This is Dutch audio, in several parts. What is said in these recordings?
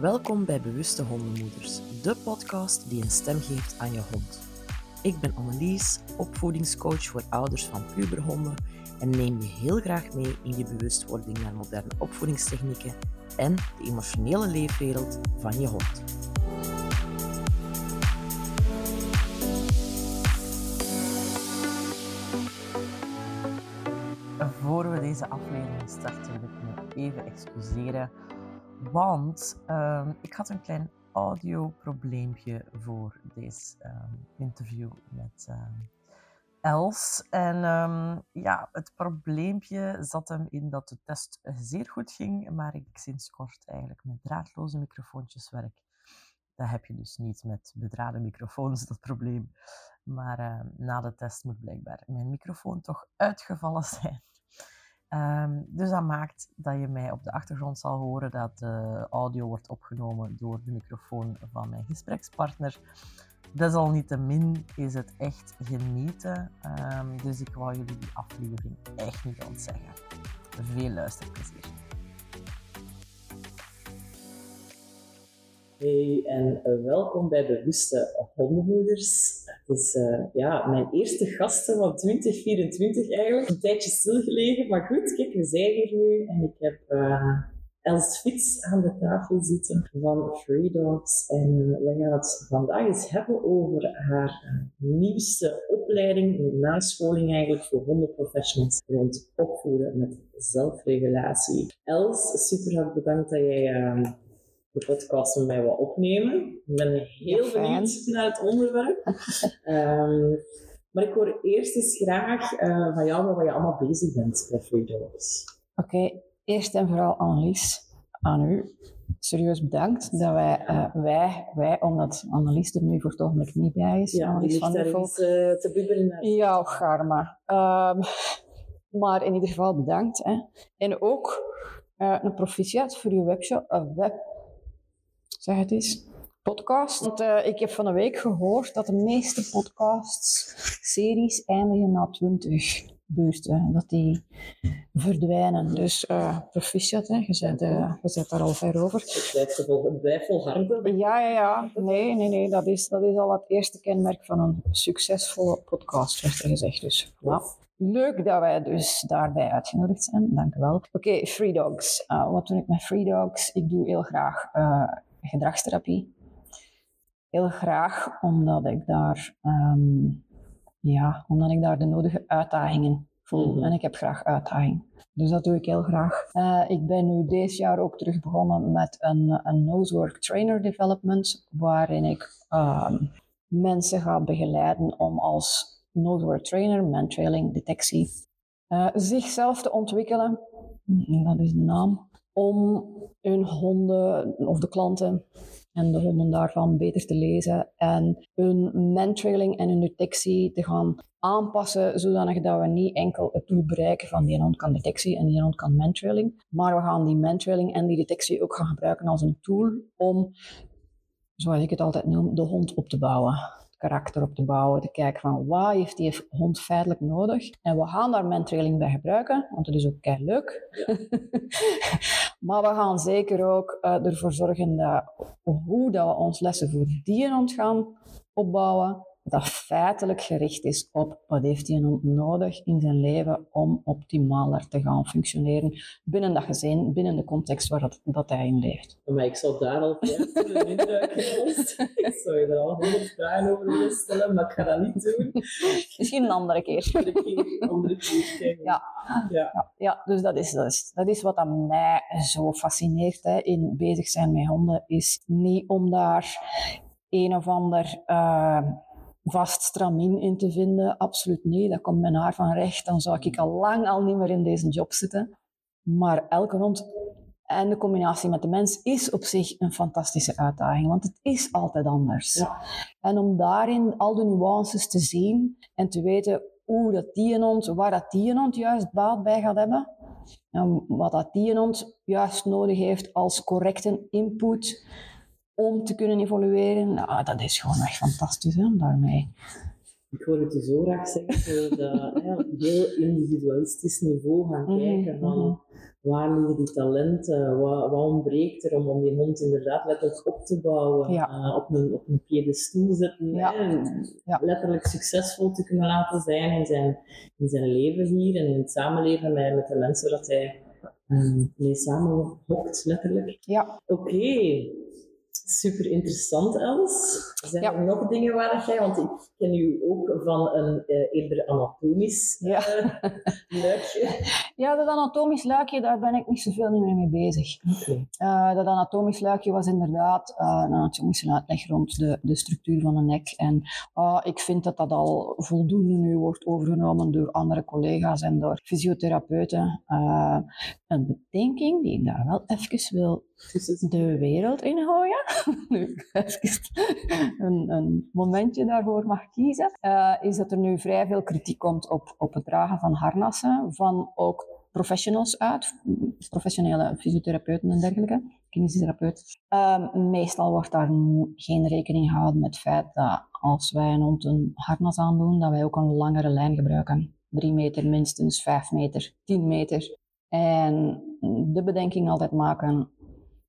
Welkom bij Bewuste Hondenmoeders, de podcast die een stem geeft aan je hond. Ik ben Annelies, opvoedingscoach voor ouders van puberhonden en neem je heel graag mee in je bewustwording naar moderne opvoedingstechnieken en de emotionele leefwereld van je hond. Voor we deze aflevering starten, wil ik me even excuseren want ehm, ik had een klein audioprobleempje voor deze ehm, interview met ehm, Els. En ja, het probleempje zat hem in dat de test zeer goed ging, maar ik sinds kort eigenlijk met draadloze microfoontjes werk. Dat heb je dus niet met bedraden microfoons, dat probleem. Maar na de test moet blijkbaar mijn microfoon toch uitgevallen zijn. Um, dus dat maakt dat je mij op de achtergrond zal horen dat de audio wordt opgenomen door de microfoon van mijn gesprekspartner. Desalniettemin is het echt genieten, um, dus ik wou jullie die aflevering echt niet ontzeggen. Veel luisterplezier. Hey en eh, welkom bij Bewuste Hondenmoeders. Het is uh, ja, mijn eerste gasten van 2024 eigenlijk. Een tijdje stilgelegen, maar goed, kijk, we zijn hier nu en ik heb uh, Els Fitz aan de tafel zitten van Free Dogs. En we gaan het vandaag eens hebben over haar nieuwste opleiding, nascholing eigenlijk voor hondenprofessionals rond opvoeden met zelfregulatie. Els, super hard bedankt dat jij de podcast met mij wat opnemen. Ik ben heel benieuwd naar het onderwerp. um, maar ik hoor eerst eens graag uh, van jou wat je allemaal bezig bent bij Free Dogs. Oké, eerst en vooral Annelies, aan u. Serieus bedankt dat wij, uh, wij, wij, omdat Annelies er nu voor het ogenblik niet bij is. Ja, Annelies van der Volk. Uh, te bibberen. Ja, garma. Um, maar in ieder geval bedankt. Hè. En ook uh, een proficiat voor uw webshop, uh, web, zeg het eens, podcast. Want uh, ik heb van een week gehoord dat de meeste podcasts, series eindigen na 20 beurten. Dat die verdwijnen. Dus uh, proficiat, hè. Je, zet, uh, je zet daar al ver over. Het blijft volharden. Ja, ja, ja. Nee, nee, nee. Dat is, dat is al het eerste kenmerk van een succesvolle podcast, werd er gezegd. Dus voilà. Leuk dat wij dus daarbij uitgenodigd zijn. Dank u wel. Oké, okay, Free Dogs. Uh, wat doe ik met Free Dogs? Ik doe heel graag uh, gedragstherapie. Heel graag omdat ik daar, um, ja, omdat ik daar de nodige uitdagingen voel. Mm -hmm. En ik heb graag uitdaging. Dus dat doe ik heel graag. Uh, ik ben nu deze jaar ook terug begonnen met een, een Nosework Trainer Development, waarin ik um, mensen ga begeleiden om als nosework trainer, mantrailing, detectie, uh, zichzelf te ontwikkelen. Dat is de naam om hun honden of de klanten en de honden daarvan beter te lezen en hun mentrailing en hun detectie te gaan aanpassen, zodanig dat we niet enkel het doel bereiken van die hond kan detectie en die hond kan mentrailing, maar we gaan die mentrailing en die detectie ook gaan gebruiken als een tool om, zoals ik het altijd noem, de hond op te bouwen karakter op te bouwen, te kijken van wat heeft die hond feitelijk nodig. En we gaan daar mentrailing bij gebruiken, want dat is ook kei leuk. Maar we gaan zeker ook uh, ervoor zorgen dat hoe dat we ons lessen voor die hond gaan opbouwen, dat feitelijk gericht is op wat heeft hond nodig in zijn leven om optimaler te gaan functioneren binnen dat gezin, binnen de context waar dat, dat hij in leeft. Maar ik zou daar al een indruk Ik zou je er al honderd vragen over willen stellen, maar ik ga dat niet doen. Misschien een andere keer. Een andere keer. Ja. Ja. ja. Ja, dus dat is, dat is, dat is wat aan mij zo fascineert hè, in bezig zijn met honden, is niet om daar een of ander... Uh, vast stramien in te vinden. Absoluut niet. Dat komt mijn haar van recht. Dan zou ik al lang al niet meer in deze job zitten. Maar elke hond en de combinatie met de mens is op zich een fantastische uitdaging, want het is altijd anders. Ja. En om daarin al de nuances te zien en te weten hoe dat die hond, waar dat die hond juist baat bij gaat hebben, en wat dat die hond juist nodig heeft als correcte input, om te kunnen evolueren, nou, dat is gewoon echt fantastisch hè, daarmee. Ik hoor het je zo graag zeggen, dat hè, op heel individualistisch niveau gaan Mhm, kijken van mhm. waar liggen die talenten, wat, wat ontbreekt er om, om die hond inderdaad letterlijk op te bouwen, Ja. eh, op, een, op een piedestal zetten, Ja. Ja. letterlijk succesvol te kunnen laten zijn in zijn, in zijn leven hier en in het samenleven met, met de mensen dat hij mee samen hokt, letterlijk. Ja, Oké, super interessant, Els. Zijn Ja. er nog dingen waar jij, want ik ken u ook van een eh, eerder anatomisch Ja. eh, luikje. ja, dat anatomisch luikje, daar ben ik niet zoveel meer mee bezig. Oké. Eh, dat anatomisch luikje was inderdaad een anatomische uitleg rond de, de structuur van de nek. En ik vind dat dat al voldoende nu wordt overgenomen door andere collega's en door fysiotherapeuten. Een bedenking die ik daar wel even wil de wereld in gooien. nu even een, een momentje daarvoor mag kiezen. eh, is dat er nu vrij veel kritiek komt op, op het dragen van harnassen van ook professionals uit, professionele fysiotherapeuten en dergelijke, kinesitherapeuten. Ehm, meestal wordt daar geen rekening gehouden met het feit dat als wij een hond een harnas aandoen, dat wij ook een langere lijn gebruiken. Drie meter minstens, vijf meter, tien meter. En de bedenking altijd maken,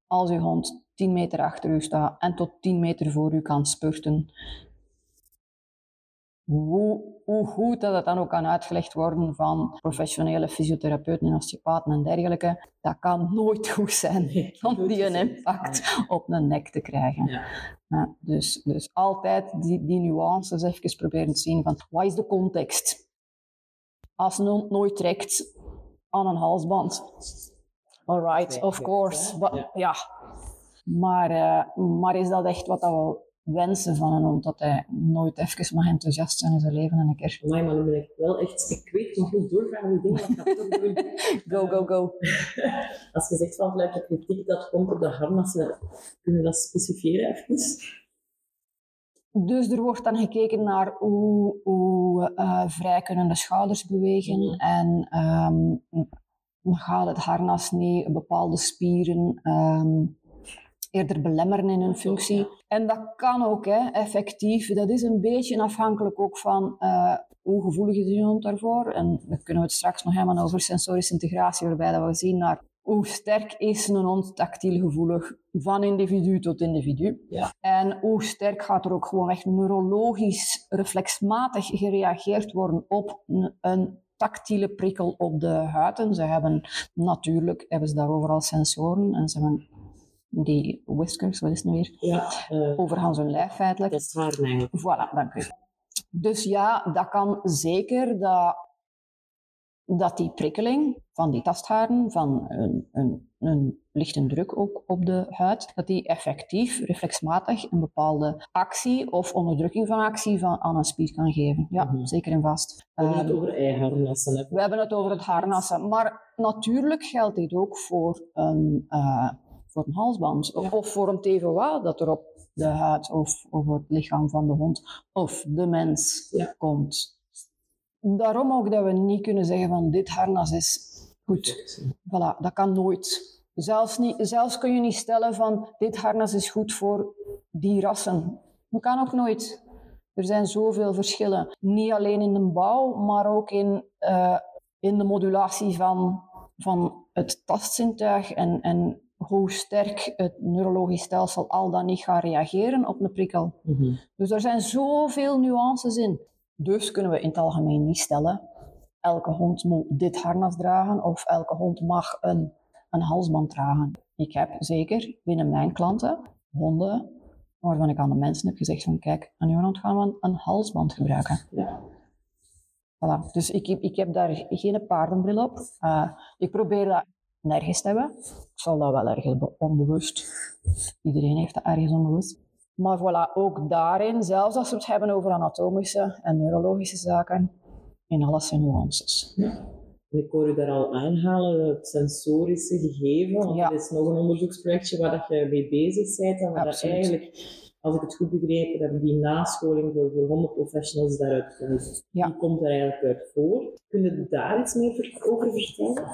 als uw hond 10 meter achter u staat en tot 10 meter voor u kan spurten, hoe, hoe goed dat het dan ook kan uitgelegd worden van professionele fysiotherapeuten en osteopaten en dergelijke, dat kan nooit goed zijn Nee, om die een impact op een nek te krijgen. Ja. Ja, dus, dus altijd die, die nuances even proberen te zien van wat is de context? Als een hond nooit trekt aan een halsband, alright, Nee, of course, ja. But- Ja. ja. Maar, eh, maar is dat echt wat dat we wensen van een hond, dat hij nooit even mag enthousiast zijn in zijn leven en een keer Amai, maar nu ben ik wel echt... Ik weet nog niet doorgaan wie dingen wat ik ga toch doen. go, go, go. Als je zegt van de kritiek dat komt op de harnassen, kunnen we dat specifieren even? Dus er wordt dan gekeken naar hoe, hoe eh, vrij kunnen de schouders bewegen en gaat het harnas niet bepaalde spieren ehm, eerder belemmeren in hun functie. En dat kan ook, hè, effectief. Dat is een beetje afhankelijk ook van eh, hoe gevoelig is je hond daarvoor. En daar kunnen we het straks nog helemaal over sensorische integratie, waarbij dat we zien naar hoe sterk is een hond tactiel gevoelig van individu tot individu. Ja. En hoe sterk gaat er ook gewoon echt neurologisch, reflexmatig gereageerd worden op een, een tactiele prikkel op de huid. En ze hebben natuurlijk, hebben ze daar overal sensoren en ze hebben die whiskers, wat is het nu weer, Ja, eh, over Hans hun lijf feitelijk. dat is haar eigenlijk. Voilà, dank u. Dus ja, dat kan zeker dat, dat die prikkeling van die tastharen, van een, een, een lichte druk ook op de huid, dat die effectief, reflexmatig, een bepaalde actie of onderdrukking van actie van, aan een spier kan geven. Ja, Mhm. zeker en vast. We hebben het Ehm, over eiharnassen. hè. we hebben het over het harnassen, maar natuurlijk geldt dit ook voor een, eh, voor een halsband of, Ja. of voor een TVA dat er op de huid of, of het lichaam van de hond of de mens Ja. komt. Daarom ook dat we niet kunnen zeggen van dit harnas is goed. Voilà, dat kan nooit. Zelfs, niet, zelfs kun je niet stellen van dit harnas is goed voor die rassen. Dat kan ook nooit. Er zijn zoveel verschillen. Niet alleen in de bouw, maar ook in, eh, in de modulatie van, van het tastzintuig en, en hoe sterk het neurologisch stelsel al dan niet gaat reageren op een prikkel. Mhm. Dus er zijn zoveel nuances in. Dus kunnen we in het algemeen niet stellen, elke hond moet dit harnas dragen of elke hond mag een, een halsband dragen. Ik heb zeker binnen mijn klanten honden waarvan ik aan de mensen heb gezegd van kijk, aan uw hond gaan we een, halsband gebruiken. Ja. Voilà. Dus ik, heb- ik heb daar geen paardenbril op. Eh, ik probeer dat nergens te hebben. Ik zal dat wel ergens be- onbewust. Iedereen heeft dat ergens onbewust. Maar voilà, ook daarin, zelfs als we het hebben over anatomische en neurologische zaken, in alles zijn nuances. Ik hoor u daar al aanhalen, het sensorische gegeven. Want Ja. er is nog een onderzoeksprojectje waar dat je mee bezig bent. En waar dat eigenlijk, als ik het goed begrepen heb, die nascholing voor, voor hondenprofessionals daaruit komt. Ja. Die komt er eigenlijk uit voor. Kun je daar iets meer ver- over vertellen?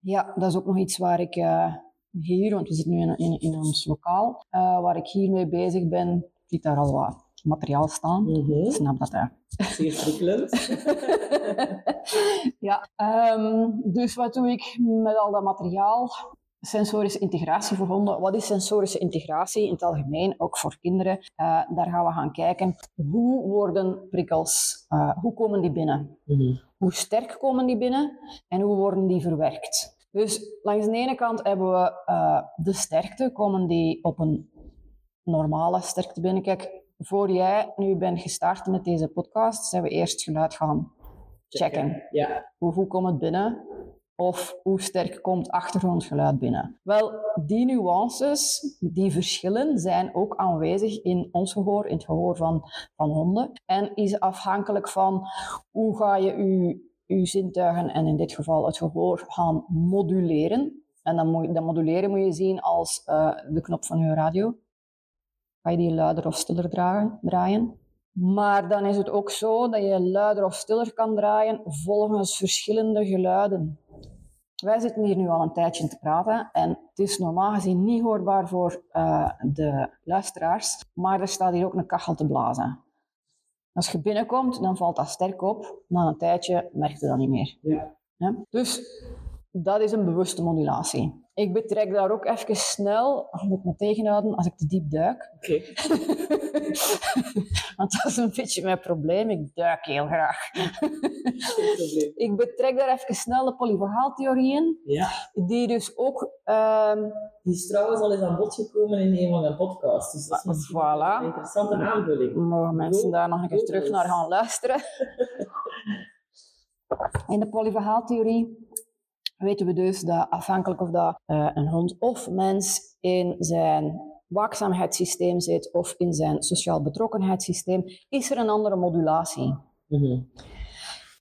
Ja, dat is ook nog iets waar ik eh, hier, want we zitten nu in, in, in ons lokaal, eh, waar ik hiermee bezig ben. Ik zit daar al wat materiaal staan. Mhm. Snap dat, hè? Zeer prikkelend. ja, ehm, dus wat doe ik met al dat materiaal? Sensorische integratie voor honden. Wat is sensorische integratie in het algemeen, ook voor kinderen? Eh, daar gaan we gaan kijken. Hoe worden prikkels, eh, hoe komen die binnen? Mhm. Hoe sterk komen die binnen en hoe worden die verwerkt? Dus langs de ene kant hebben we eh, de sterkte, komen die op een normale sterkte binnen. Kijk, voor jij nu bent gestart met deze podcast, zijn we eerst geluid gaan checken. Ja. Hoe goed komt het binnen? Of hoe sterk komt achtergrondgeluid binnen? Wel, die nuances, die verschillen, zijn ook aanwezig in ons gehoor, in het gehoor van, van honden. En is afhankelijk van hoe ga je je, je zintuigen, en in dit geval het gehoor, gaan moduleren. En dan moet, dat moduleren moet je zien als eh, de knop van je radio. Ga je die luider of stiller draaien? Maar dan is het ook zo dat je luider of stiller kan draaien volgens verschillende geluiden. Wij zitten hier nu al een tijdje te praten en het is normaal gezien niet hoorbaar voor uh, de luisteraars, maar er staat hier ook een kachel te blazen. Als je binnenkomt, dan valt dat sterk op. Na een tijdje merk je dat niet meer. Ja. Ja? Dus dat is een bewuste modulatie. Ik betrek daar ook even snel, je moet me tegenhouden als ik te diep duik. Oké. Want dat is een beetje mijn probleem, ik duik heel graag. Ik betrek daar even snel de polyvagaaltheorieën, Ja. die dus ook... ehm, Die is trouwens al eens aan bod gekomen in een van mijn podcasts. Dus dat is Ah, voilà. een interessante aanvulling. mogen mensen daar nog een keer terug naar gaan luisteren. In de polyvagaaltheorie weten we dus dat afhankelijk of dat eh, een hond of mens in zijn waakzaamheidssysteem zit of in zijn sociaal betrokkenheidssysteem, is er een andere modulatie. Mhm.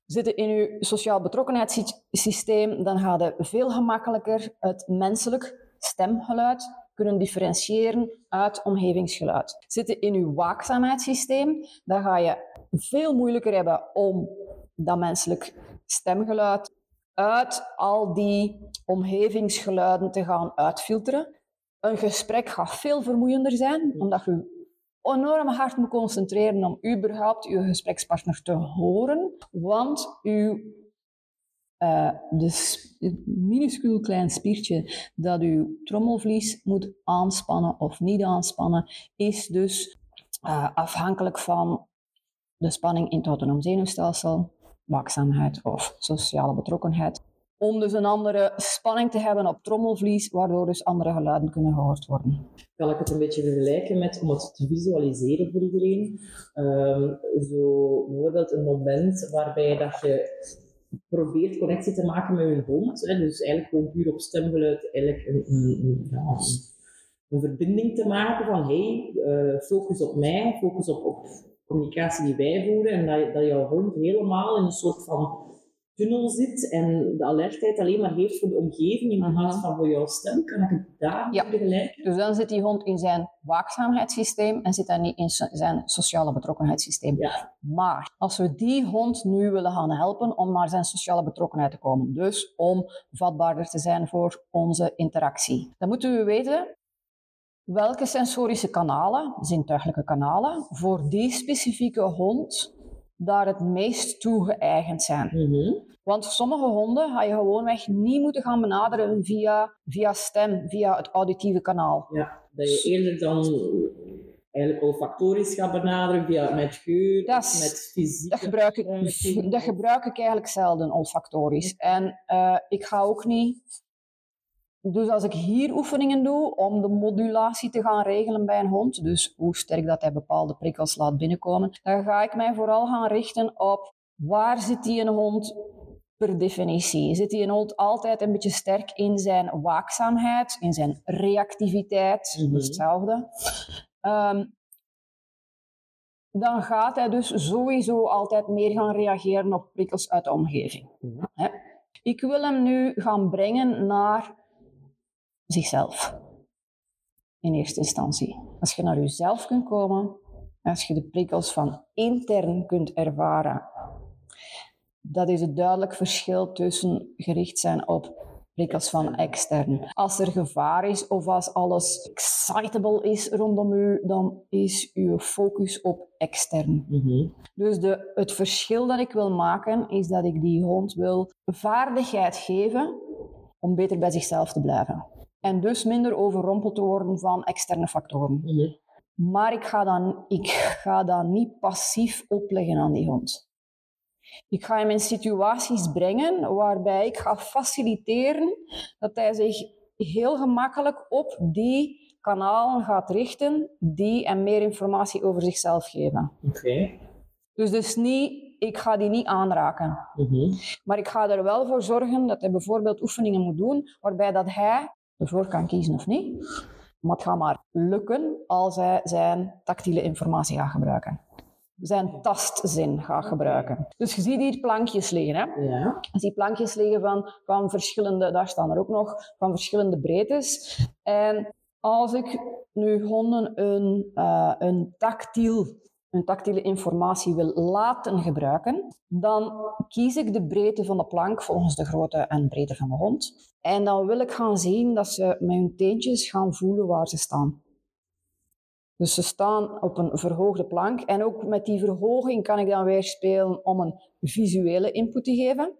Zitten in uw sociaal betrokkenheidssysteem, dan gaat je veel gemakkelijker het menselijk stemgeluid kunnen differentiëren uit omgevingsgeluid. Zitten in uw waakzaamheidssysteem, dan ga je veel moeilijker hebben om dat menselijk stemgeluid uit al die omgevingsgeluiden te gaan uitfilteren. Een gesprek gaat veel vermoeiender zijn, omdat je enorm hard moet concentreren om überhaupt uw gesprekspartner te horen, want uw eh, de s- het minuscuul klein spiertje dat uw trommelvlies moet aanspannen of niet aanspannen, is dus eh, afhankelijk van de spanning in het autonoom zenuwstelsel, waakzaamheid of sociale betrokkenheid. Om dus een andere spanning te hebben op trommelvlies, waardoor dus andere geluiden kunnen gehoord worden. Kan ik het een beetje vergelijken met, om het te visualiseren voor iedereen, ehm, zo bijvoorbeeld een moment waarbij dat je probeert connectie te maken met je hond, hè, dus eigenlijk gewoon puur op stemgeluid, eigenlijk een, een, een, ja, een verbinding te maken van hey, eh, focus op mij, focus op, op communicatie die wij voeren en dat, dat jouw hond helemaal in een soort van tunnel zit en de alertheid alleen maar heeft voor de omgeving in plaats Mhm. van voor jouw stem. Kan ik het daar Ja. vergelijken? Dus dan zit die hond in zijn waakzaamheidssysteem en zit hij niet in zijn sociale betrokkenheidssysteem. Ja. Maar als we die hond nu willen gaan helpen om naar zijn sociale betrokkenheid te komen, dus om vatbaarder te zijn voor onze interactie, dan moeten we weten welke sensorische kanalen, zintuiglijke kanalen, voor die specifieke hond daar het meest toe geëigend zijn. Mhm. Want sommige honden ga je gewoonweg niet moeten gaan benaderen via, via stem, via het auditieve kanaal. Ja, dat je eerder dan eigenlijk olfactorisch gaat benaderen via met geur, is- met fysiek. Dat gebruik ik, dat gebruik ik eigenlijk zelden, olfactorisch. En eh, ik ga ook niet... Dus als ik hier oefeningen doe om de modulatie te gaan regelen bij een hond, dus hoe sterk dat hij bepaalde prikkels laat binnenkomen, dan ga ik mij vooral gaan richten op waar zit die een hond per definitie? Zit die een hond altijd een beetje sterk in zijn waakzaamheid, in zijn reactiviteit, Mhm. dus hetzelfde. Ehm, dan gaat hij dus sowieso altijd meer gaan reageren op prikkels uit de omgeving. Hè? Ik wil hem nu gaan brengen naar zichzelf. In eerste instantie. Als je naar jezelf kunt komen, als je de prikkels van intern kunt ervaren, dat is het duidelijk verschil tussen gericht zijn op prikkels van extern. Als er gevaar is of als alles excitable is rondom u, dan is uw focus op extern. Mhm. Dus de, het verschil dat ik wil maken, is dat ik die hond wil vaardigheid geven om beter bij zichzelf te blijven. En dus minder overrompeld te worden van externe factoren. Maar ik ga, dan, ik ga dat niet passief opleggen aan die hond. Ik ga hem in situaties brengen waarbij ik ga faciliteren dat hij zich heel gemakkelijk op die kanalen gaat richten die hem meer informatie over zichzelf geven. Oké. Dus, dus niet, ik ga die niet aanraken. Mhm. Maar ik ga er wel voor zorgen dat hij bijvoorbeeld oefeningen moet doen waarbij dat hij ervoor kan kiezen of niet. Maar het gaat maar lukken als hij zijn tactiele informatie gaat gebruiken. Zijn tastzin gaat gebruiken. Dus je ziet hier plankjes liggen. Hè? Ja. Je ziet plankjes liggen van, van verschillende, daar staan er ook nog, van verschillende breedtes. En als ik nu honden een, eh, een, tactiel, een tactiele informatie wil laten gebruiken, dan kies ik de breedte van de plank volgens de grootte en breedte van de hond. En dan wil ik gaan zien dat ze met hun teentjes gaan voelen waar ze staan. Dus ze staan op een verhoogde plank. En ook met die verhoging kan ik dan weer spelen om een visuele input te geven.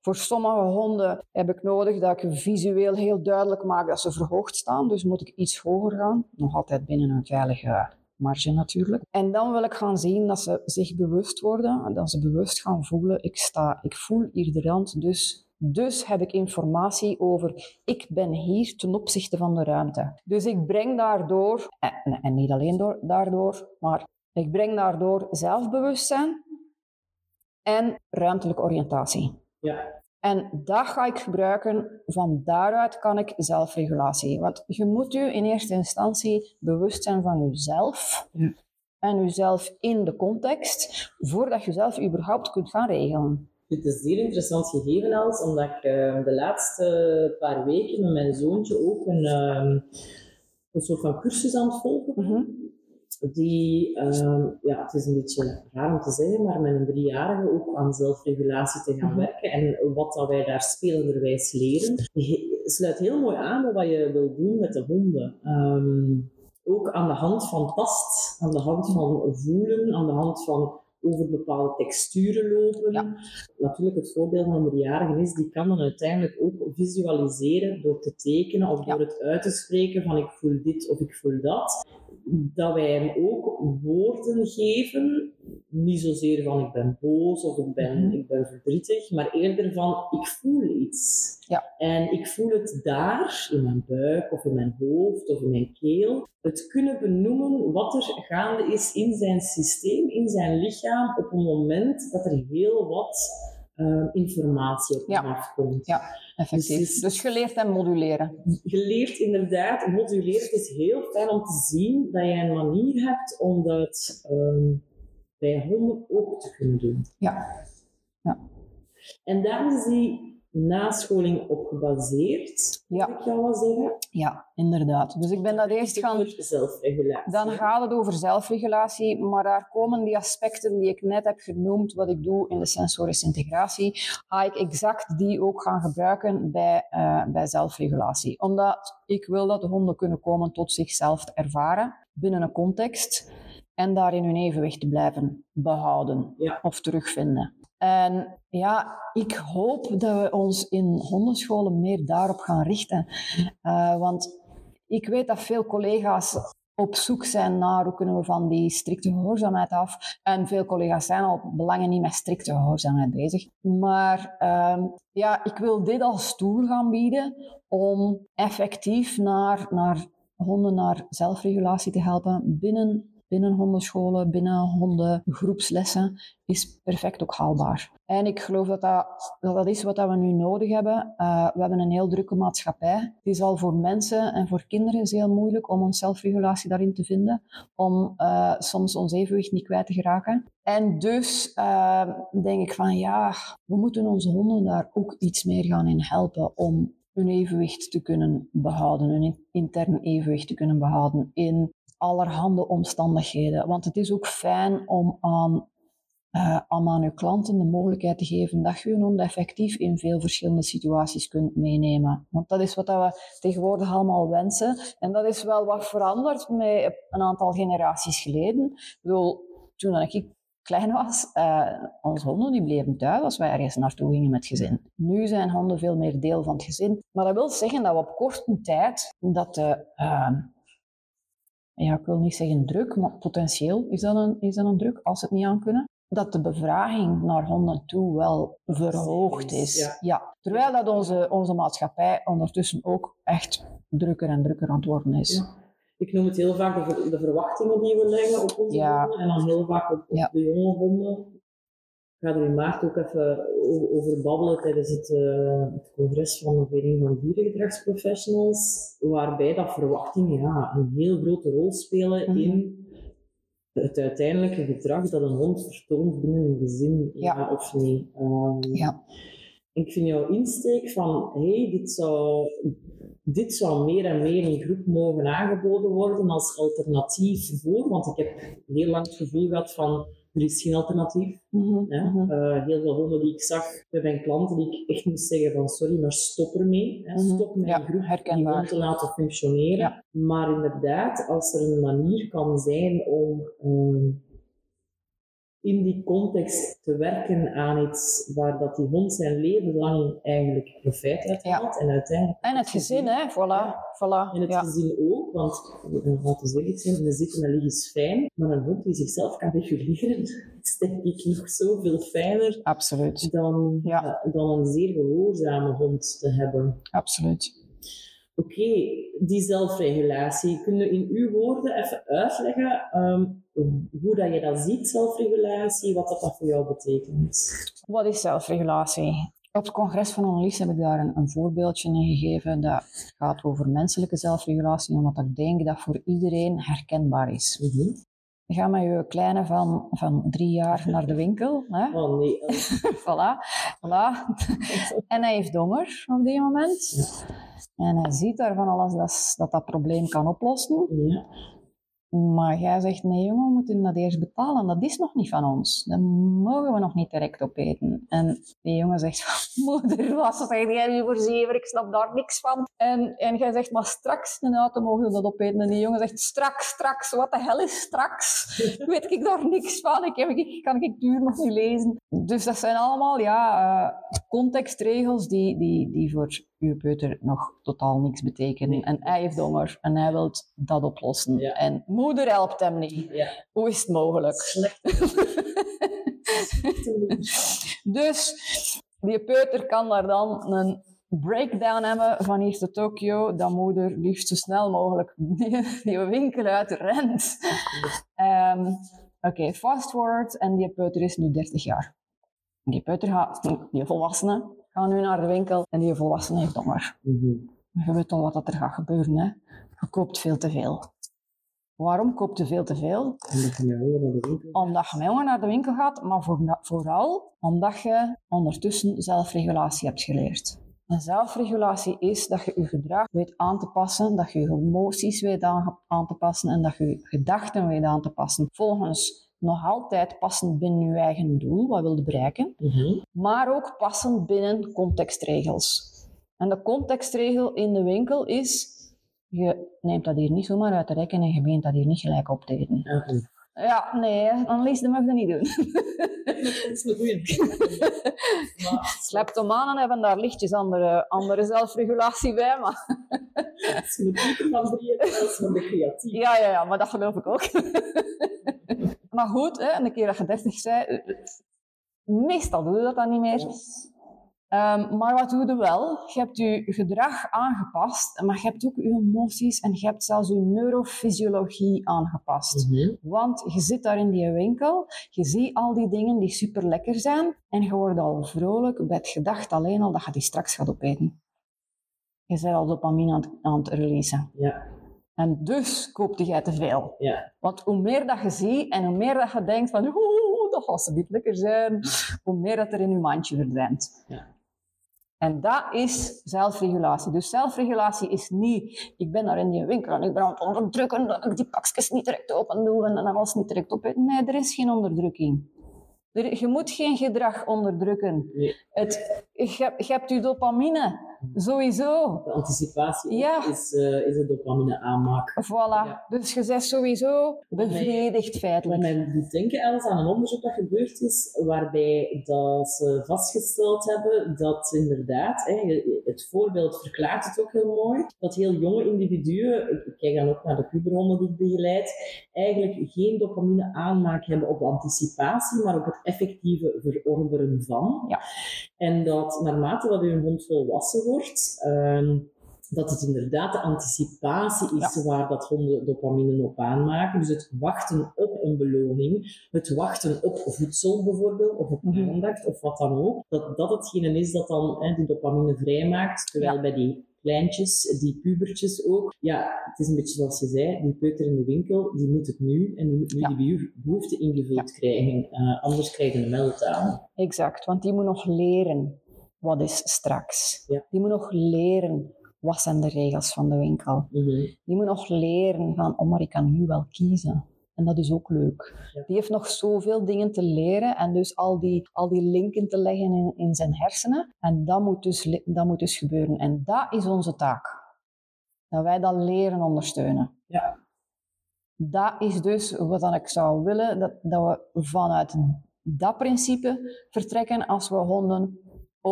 Voor sommige honden heb ik nodig dat ik visueel heel duidelijk maak dat ze verhoogd staan. Dus moet ik iets hoger gaan. Nog altijd binnen een veilige marge natuurlijk. En dan wil ik gaan zien dat ze zich bewust worden. En dat ze bewust gaan voelen, ik sta, ik voel hier de rand, dus dus heb ik informatie over, ik ben hier ten opzichte van de ruimte. Dus ik breng daardoor, en, en niet alleen door, daardoor, maar ik breng daardoor zelfbewustzijn en ruimtelijke oriëntatie. Ja. En dat ga ik gebruiken. Van daaruit kan ik zelfregulatie. Want je moet je in eerste instantie bewust zijn van jezelf. Ja. En jezelf in de context, voordat je zelf überhaupt kunt gaan regelen. Dit is een zeer interessant gegeven, Els, omdat ik eh, de laatste paar weken met mijn zoontje ook een, ehm, een soort van cursus aan het volgen ben. Die, ehm, ja, het is een beetje raar om te zeggen, maar met een driejarige ook aan zelfregulatie te gaan Mhm. werken. En wat dat wij daar spelenderwijs leren, sluit heel mooi aan bij wat je wil doen met de honden. Ehm, ook aan de hand van tast, aan de hand van voelen, aan de hand van over bepaalde texturen lopen. Ja. Natuurlijk, het voordeel van een driejarige is, die kan dan uiteindelijk ook visualiseren door te tekenen of Ja. door het uit te spreken van ik voel dit of ik voel dat. Dat wij hem ook woorden geven, niet zozeer van ik ben boos of ik ben, Mhm. ik ben verdrietig, maar eerder van ik voel iets. Ja. En ik voel het daar, in mijn buik of in mijn hoofd of in mijn keel. Het kunnen benoemen wat er gaande is in zijn systeem, in zijn lichaam, op een moment dat er heel wat eh, informatie op Ja. afkomt. Ja. Effectief. Dus- Dus je leert hem moduleren. Je leert inderdaad moduleren. Het is heel fijn om te zien dat je een manier hebt om dat ehm, bij honden ook te kunnen doen. Ja. En daar is die nascholing op gebaseerd, Ja. ik jou wel zeggen. Ja, inderdaad. Dus ik ben dat eerst gaan zelfregulatie. Dan gaat het over zelfregulatie, maar daar komen die aspecten die ik net heb genoemd, wat ik doe in de sensorische integratie, ga ik exact die ook gaan gebruiken bij, eh, bij zelfregulatie. Omdat ik wil dat de honden kunnen komen tot zichzelf te ervaren binnen een context en daarin hun evenwicht te blijven behouden Ja. of terugvinden. En ja, ik hoop dat we ons in hondenscholen meer daarop gaan richten. Eh, want ik weet dat veel collega's op zoek zijn naar hoe kunnen we van die strikte gehoorzaamheid af. En veel collega's zijn al belangen niet met strikte gehoorzaamheid bezig. Maar ehm, ja, ik wil dit als tool gaan bieden om effectief naar, naar honden naar zelfregulatie te helpen binnen, binnen hondenscholen, binnen hondengroepslessen, is perfect ook haalbaar. En ik geloof dat dat, dat, is wat we nu nodig hebben. Uh, we hebben een heel drukke maatschappij. Het is al voor mensen en voor kinderen heel moeilijk om ons zelfregulatie daarin te vinden, om uh, soms ons evenwicht niet kwijt te geraken. En dus uh, denk ik van ja, we moeten onze honden daar ook iets meer gaan in helpen om hun evenwicht te kunnen behouden, hun intern evenwicht te kunnen behouden in allerhande omstandigheden. Want het is ook fijn om aan uh, om aan uw klanten de mogelijkheid te geven dat je hun hond effectief in veel verschillende situaties kunt meenemen. Want dat is wat we tegenwoordig allemaal wensen. En dat is wel wat veranderd met een aantal generaties geleden. Ik toen ik klein was, uh, onze honden die bleven thuis als wij ergens naartoe gingen met gezin. Nu zijn honden veel meer deel van het gezin. Maar dat wil zeggen dat we op korte tijd dat de, uh, ja, ik wil niet zeggen druk, maar potentieel is dat een, is dat een druk als ze het niet aan kunnen. Dat de bevraging naar honden toe wel verhoogd is. Ja. Terwijl dat onze, onze maatschappij ondertussen ook echt drukker en drukker aan het worden is. Ja ik noem het heel vaak de, de verwachtingen die we leggen op onze ja. honden en dan heel vaak op, de jonge honden. Ik ga er in maart ook even over babbelen tijdens het, uh, het congres van de Vereniging van Dierengedragsprofessionals, waarbij dat verwachtingen ja, een heel grote rol spelen mhm. in het uiteindelijke gedrag dat een hond vertoont binnen een gezin, ja, of niet. Um, ja. Ik vind jouw insteek van, hey, dit zou dit zou meer en meer in groep mogen aangeboden worden als alternatief voor, want ik heb heel lang het gevoel gehad van er is geen alternatief. Mm heel veel honden die ik zag bij mijn klanten, die ik echt moest zeggen van sorry, maar stop ermee. Hè. Mhm. Stop met ja, groep herkenbaar. die te laten functioneren. Maar inderdaad, als er een manier kan zijn om ehm, in die context te werken aan iets waar dat die hond zijn leven lang eigenlijk profijt uit haalt. En uiteindelijk... En het gezin, hè. Voilà. voilà. En het gezin ook, want laten we eerlijk zijn, een zitten en liggen is fijn, maar een hond die zichzelf kan reguleren, is denk ik nog zoveel fijner Absoluut. Dan, ja. dan een zeer gehoorzame hond te hebben. Absoluut. Oké, die zelfregulatie. Kun je in uw woorden even uitleggen ehm, hoe dat je dat ziet, zelfregulatie, wat dat, dat voor jou betekent? Wat is zelfregulatie? Op het congres van Annelies heb ik daar een, een, voorbeeldje in gegeven dat gaat over menselijke zelfregulatie, omdat ik denk dat voor iedereen herkenbaar is. Mm Je gaat met je kleine van, van drie jaar naar de winkel. Hè? Oh nee. voilà, voilà. en hij heeft donger op die moment. Ja. En hij ziet daar van alles dat, dat dat probleem kan oplossen. Ja. Maar jij zegt, nee jongen, we moeten dat eerst betalen. Dat is nog niet van ons. Dat mogen we nog niet direct opeten. En die jongen zegt, moeder, wat zeg jij nu voor zeven? Ik snap daar niks van. En, en jij zegt, maar straks een auto mogen we dat opeten. En die jongen zegt, straks, straks. Wat de hel is straks? Weet ik daar niks van. Ik, heb, ik kan ik duur nog niet lezen. Dus dat zijn allemaal ja, uh, contextregels die, die, die voor uw peuter nog totaal niks betekenen. En hij heeft honger en hij wil dat oplossen. En moeder helpt hem niet. Ja. Hoe is het mogelijk? dus die peuter kan daar dan een breakdown hebben van hier te Tokio, dat moeder liefst zo snel mogelijk die, die winkel uit rent. Um, Oké, okay, fast forward en die peuter is nu 30 jaar. Die peuter gaat, die volwassene, Ga nu naar de winkel en die volwassene heeft honger. Mm Je weet al wat er gaat gebeuren. Hè? Je koopt veel te veel. Waarom koopt je veel te veel? Omdat je met honger naar de winkel gaat. Omdat je met honger naar de winkel gaat, maar vooral omdat je ondertussen zelfregulatie hebt geleerd. En zelfregulatie is dat je je gedrag weet aan te passen, dat je je emoties weet aan te passen en dat je je gedachten weet aan te passen volgens nog altijd passend binnen je eigen doel, wat wil je bereiken, mhm. maar ook passend binnen contextregels. En de contextregel in de winkel is, je neemt dat hier niet zomaar uit de rekken en je begint dat hier niet gelijk op te eten. Ja, nee, dan lees dat mag dat niet doen. dat is een goeie. Sleptomanen hebben daar lichtjes andere, andere zelfregulatie bij, maar... Dat is een van is van de creatief. Ja, ja, ja, maar dat geloof ik ook. Maar goed, hè, een keer dat je 30 zei, meestal doe je dat dan niet meer. Um, maar wat doe je wel? Je hebt je gedrag aangepast, maar je hebt ook je emoties en je hebt zelfs je neurofysiologie aangepast. Mhm. Want je zit daar in die winkel, je ziet al die dingen die super lekker zijn en je wordt al vrolijk bij het gedacht alleen al dat je die straks gaat opeten. Je bent al dopamine aan het, aan het releasen. Ja. En dus koopte jij te veel. Ja. Want hoe meer dat je ziet en hoe meer dat je denkt van oeh, dat gaat ze niet lekker zijn, hoe meer dat er in je mandje verdwijnt. Ja. En dat is zelfregulatie. Dus zelfregulatie is niet, ik ben daar in die winkel en ik ben aan het onderdrukken dat ik die pakjes niet direct open doe en alles niet direct op. Nee, er is geen onderdrukking. Er- Je moet geen gedrag onderdrukken. Nee. Het, je hebt je dopamine, sowieso. De anticipatie Ja. is, eh, is het dopamine aanmaak. Voilà. Ja. Dus je bent sowieso bevredigd feitelijk. doet denken Els, aan een onderzoek dat gebeurd is, waarbij dat ze vastgesteld hebben dat inderdaad, hè, het voorbeeld verklaart het ook heel mooi, dat heel jonge individuen, ik kijk dan ook naar de puberhonden die ik begeleid, eigenlijk geen dopamine aanmaak hebben op de anticipatie, maar op het effectieve verorberen van. Ja. En dat naarmate dat hun hond volwassen wordt, ehm, dat het inderdaad de anticipatie is waar dat honden dopamine op aanmaken. Dus het wachten op een beloning, het wachten op voedsel bijvoorbeeld, of op Mhm. aandacht, of wat dan ook. Dat dat hetgene is dat dan hè, die dopamine vrijmaakt. Terwijl Ja. bij die kleintjes, die pubertjes ook, ja, het is een beetje zoals je zei, die peuter in de winkel, die moet het nu en die moet nu Ja. die behoef- behoefte ingevuld krijgen. Eh, anders krijg je een meltdown. Exact, want die moet nog leren wat is straks. Ja. Die moet nog leren wat zijn de regels van de winkel. Mhm. Die moet nog leren van, oh maar ik kan nu wel kiezen. En dat is ook leuk. Ja. Die heeft nog zoveel dingen te leren en dus al die, al die linken te leggen in, in zijn hersenen. En dat moet, dus, dat moet dus gebeuren. En dat is onze taak. Dat wij dat leren ondersteunen. Ja. Dat is dus wat dan ik zou willen, dat, dat we vanuit dat principe vertrekken als we honden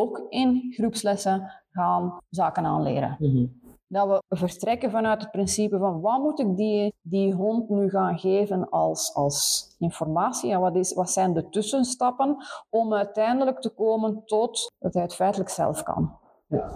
ook in groepslessen gaan zaken aanleren. Mhm. Dat we vertrekken vanuit het principe van wat moet ik die, die hond nu gaan geven als, als informatie en wat, is, wat zijn de tussenstappen om uiteindelijk te komen tot dat hij het feitelijk zelf kan. Ja.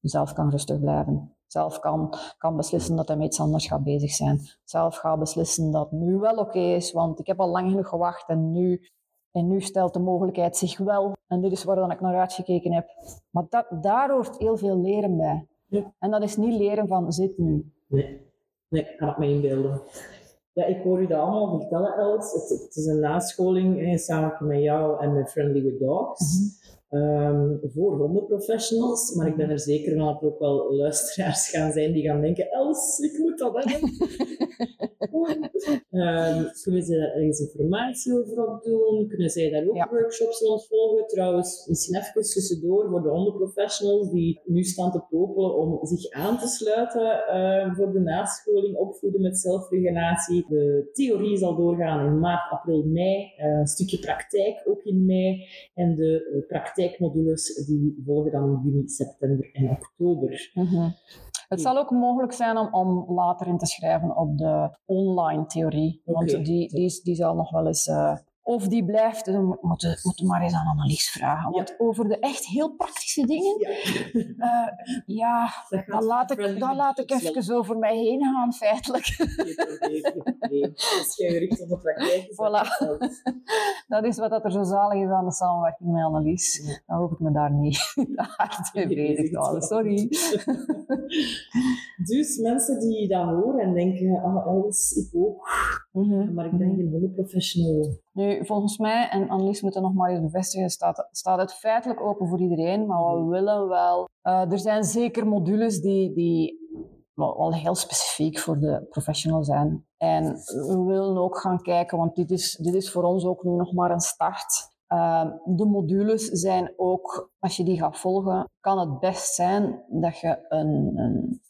Zelf kan rustig blijven. Zelf kan, kan beslissen dat hij met iets anders gaat bezig zijn. Zelf gaat beslissen dat nu wel oké is, want ik heb al lang genoeg gewacht en nu, en nu stelt de mogelijkheid zich wel. En dit is waar dan ik naar uitgekeken heb. Maar dat, daar hoort heel veel leren bij. Ja. En dat is niet leren van zit nu. Nee, nee, kan ik me inbeelden. Ja, ik hoor u dat allemaal vertellen, Els. Het, het is een nascholing eh, samen met jou en met Friendly with Dogs. Ehm, voor hondenprofessionals. Maar ik ben er zeker van dat er ook wel luisteraars gaan zijn die gaan denken: Els, ik moet dat hebben. Ehm, kunnen ze daar ergens informatie over opdoen? Kunnen zij daar ook Ja. workshops rond volgen? Trouwens, misschien even tussendoor voor de hondenprofessionals die nu staan te popelen om zich aan te sluiten eh, voor de nascholing opvoeden met zelfregulatie. De theorie zal doorgaan in maart, april, mei. Eh, een stukje praktijk ook in mei. En de eh, praktijkmodules die volgen dan in juni, september en oktober. Het zal ook mogelijk zijn om, om later in te schrijven op de online theorie. Want die, die, die zal nog wel eens... eh, of die blijft, dan moeten we moeten maar eens aan Annelies vragen. Want over de echt heel praktische dingen, Ja, eh, ja, dat laat ik, dan laat ik even over mij heen gaan, feitelijk. Als jij gericht op de praktijk is, Voilà. dat is Dat wat dat er zo zalig is aan de samenwerking met Annelies. Ja. Dan hoef ik me daar niet hard mee bezig te houden. Sorry. Dus mensen die dat horen en denken, ah, Els, ik ook, Mhm. maar ik ben geen hondenprofessional. Nu, volgens mij, en Annelies moet het nog maar eens bevestigen, staat, staat het feitelijk open voor iedereen, maar we Mhm. willen wel... eh, er zijn zeker modules die, die wel, wel heel specifiek voor de professional zijn. En we willen ook gaan kijken, want dit is, dit is voor ons ook nu nog maar een start. Eh, de modules zijn ook, als je die gaat volgen, kan het best zijn dat je een, een,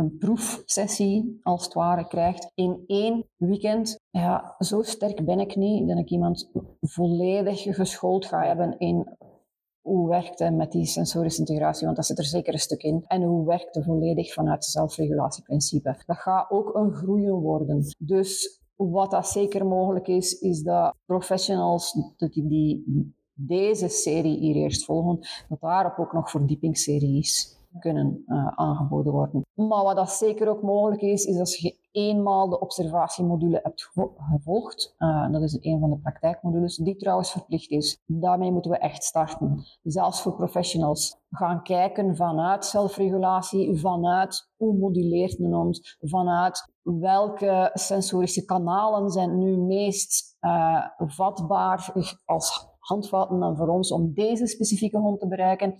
een proefsessie, als het ware, krijgt in één weekend. Ja, zo sterk ben ik niet dat ik iemand volledig geschoold ga hebben in hoe werkt het met die sensorische integratie, want dat zit er zeker een stuk in. En hoe werkt het volledig vanuit het zelfregulatieprincipe. Dat gaat ook een groeien worden. Dus wat dat zeker mogelijk is, is dat professionals die, die deze serie hier eerst volgen, dat daarop ook nog verdiepingsseries kunnen eh, aangeboden worden. Maar wat dat zeker ook mogelijk is, is als je eenmaal de observatiemodule hebt gevo- gevolgd, eh, dat is een van de praktijkmodules, die trouwens verplicht is. Daarmee moeten we echt starten. Zelfs voor professionals. Gaan kijken vanuit zelfregulatie, vanuit hoe moduleert een hond, vanuit welke sensorische kanalen zijn nu meest eh, vatbaar als handvatten dan voor ons om deze specifieke hond te bereiken.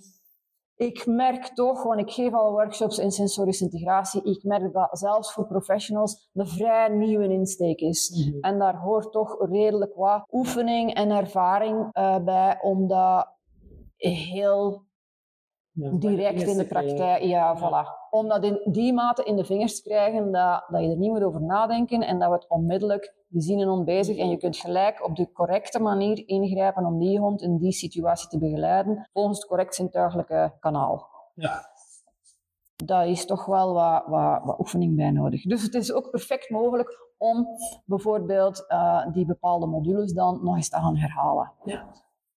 Ik merk toch, want ik geef al workshops in sensorische integratie, ik merk dat zelfs voor professionals een vrij nieuwe insteek is. Mhm. En daar hoort toch redelijk wat oefening en ervaring uh, bij om dat heel Ja, direct in de praktijk. Ja, voilà. Om dat in die mate in de vingers te krijgen dat, dat je er niet moet over nadenken en dat we het onmiddellijk, we zien een hond bezig en je kunt gelijk op de correcte manier ingrijpen om die hond in die situatie te begeleiden volgens het correct zintuigelijke kanaal. Ja. Daar is toch wel wat, wat, wat oefening bij nodig. Dus het is ook perfect mogelijk om bijvoorbeeld uh, die bepaalde modules dan nog eens te gaan herhalen. Ja.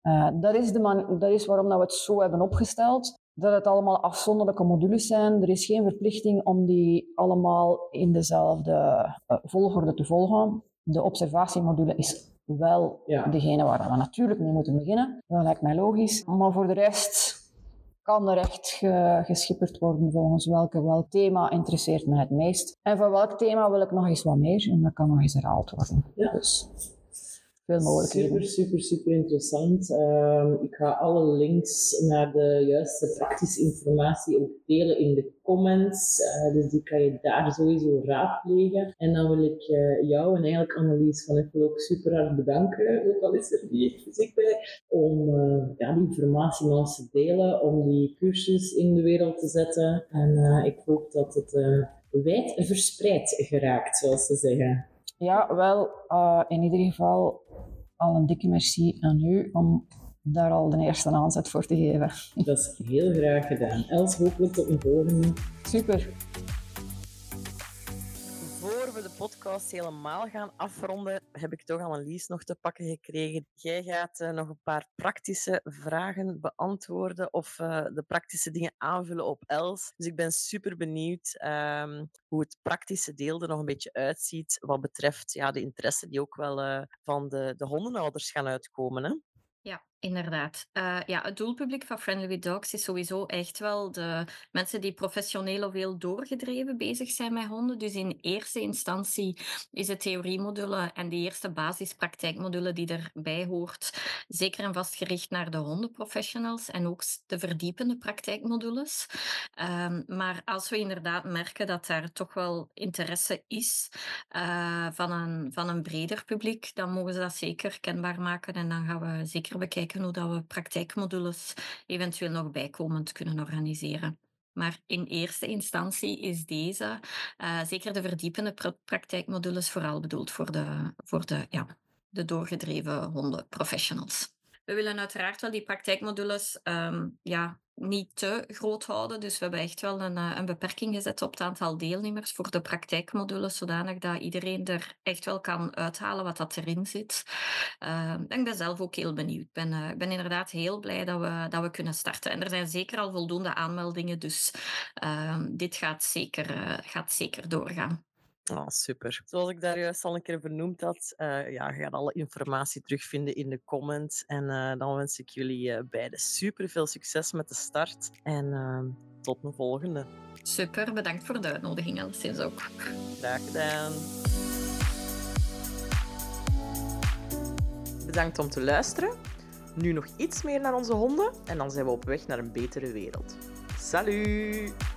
Uh, dat, is de man, dat is waarom dat we het zo hebben opgesteld. Dat het allemaal afzonderlijke modules zijn. Er is geen verplichting om die allemaal in dezelfde uh, volgorde te volgen. De observatiemodule is wel Ja. degene waar we natuurlijk mee moeten beginnen. Dat lijkt mij logisch. Maar voor de rest kan er echt ge, geschipperd worden volgens welke, welk thema interesseert me het meest. En voor welk thema wil ik nog eens wat meer en dat kan nog eens herhaald worden. Ja. Dus veel mogelijkheden. Super, super, super interessant. Ehm, ik ga alle links naar de juiste praktische informatie ook delen in de comments. Eh, dus die kan je daar sowieso raadplegen. En dan wil ik eh, jou en eigenlijk Annelies van Uffel ook super hard bedanken, ook al is er niet fysiek bij, om eh, ja, die informatie met ons te delen, om die cursus in de wereld te zetten. En ik hoop dat het wijd verspreid geraakt, zoals ze zeggen. Ja, wel, uh, in ieder geval al een dikke merci aan u om daar al de eerste aanzet voor te geven. Dat is heel graag gedaan. Els, hopelijk tot een volgende. Super. Podcast helemaal gaan afronden, heb ik toch Annelies nog te pakken gekregen. Jij gaat uh, nog een paar praktische vragen beantwoorden of uh, de praktische dingen aanvullen op Els. Dus ik ben super benieuwd um, hoe het praktische deel er nog een beetje uitziet wat betreft ja, de interesse die ook wel uh, van de, de hondenhouders gaan uitkomen. Hè? Inderdaad. Uh, ja, het doelpubliek van Friendly with Dogs is sowieso echt wel de mensen die professioneel of heel doorgedreven bezig zijn met honden. Dus in eerste instantie is het theoriemodule en de eerste basispraktijkmodule die erbij hoort zeker en vast gericht naar de hondenprofessionals en ook de verdiepende praktijkmodules. Um, maar als we inderdaad merken dat daar toch wel interesse is uh, van, een, van een breder publiek, dan mogen ze dat zeker kenbaar maken en dan gaan we zeker bekijken hoe dat we praktijkmodules eventueel nog bijkomend kunnen organiseren. Maar in eerste instantie is deze, uh, zeker de verdiepende pra praktijkmodules, vooral bedoeld voor de, voor de, ja, de doorgedreven hondenprofessionals. We willen uiteraard wel die praktijkmodules um, ja, niet te groot houden. Dus we hebben echt wel een, een beperking gezet op het aantal deelnemers voor de praktijkmodules, zodanig dat iedereen er echt wel kan uithalen wat dat erin zit. Uh, ik ben zelf ook heel benieuwd. Ik ben, uh, ben inderdaad heel blij dat we, dat we kunnen starten. En er zijn zeker al voldoende aanmeldingen, dus uh, dit gaat zeker, uh, gaat zeker doorgaan. Oh, super. Zoals ik daar juist al een keer benoemd had, uh, ja, je gaat alle informatie terugvinden in de comments. En uh, dan wens ik jullie uh, beiden super veel succes met de start. En ehm, tot een volgende. Super, bedankt voor de uitnodiging, alleszins ook. Graag gedaan. Bedankt om te luisteren. Nu nog iets meer naar onze honden en dan zijn we op weg naar een betere wereld. Salut!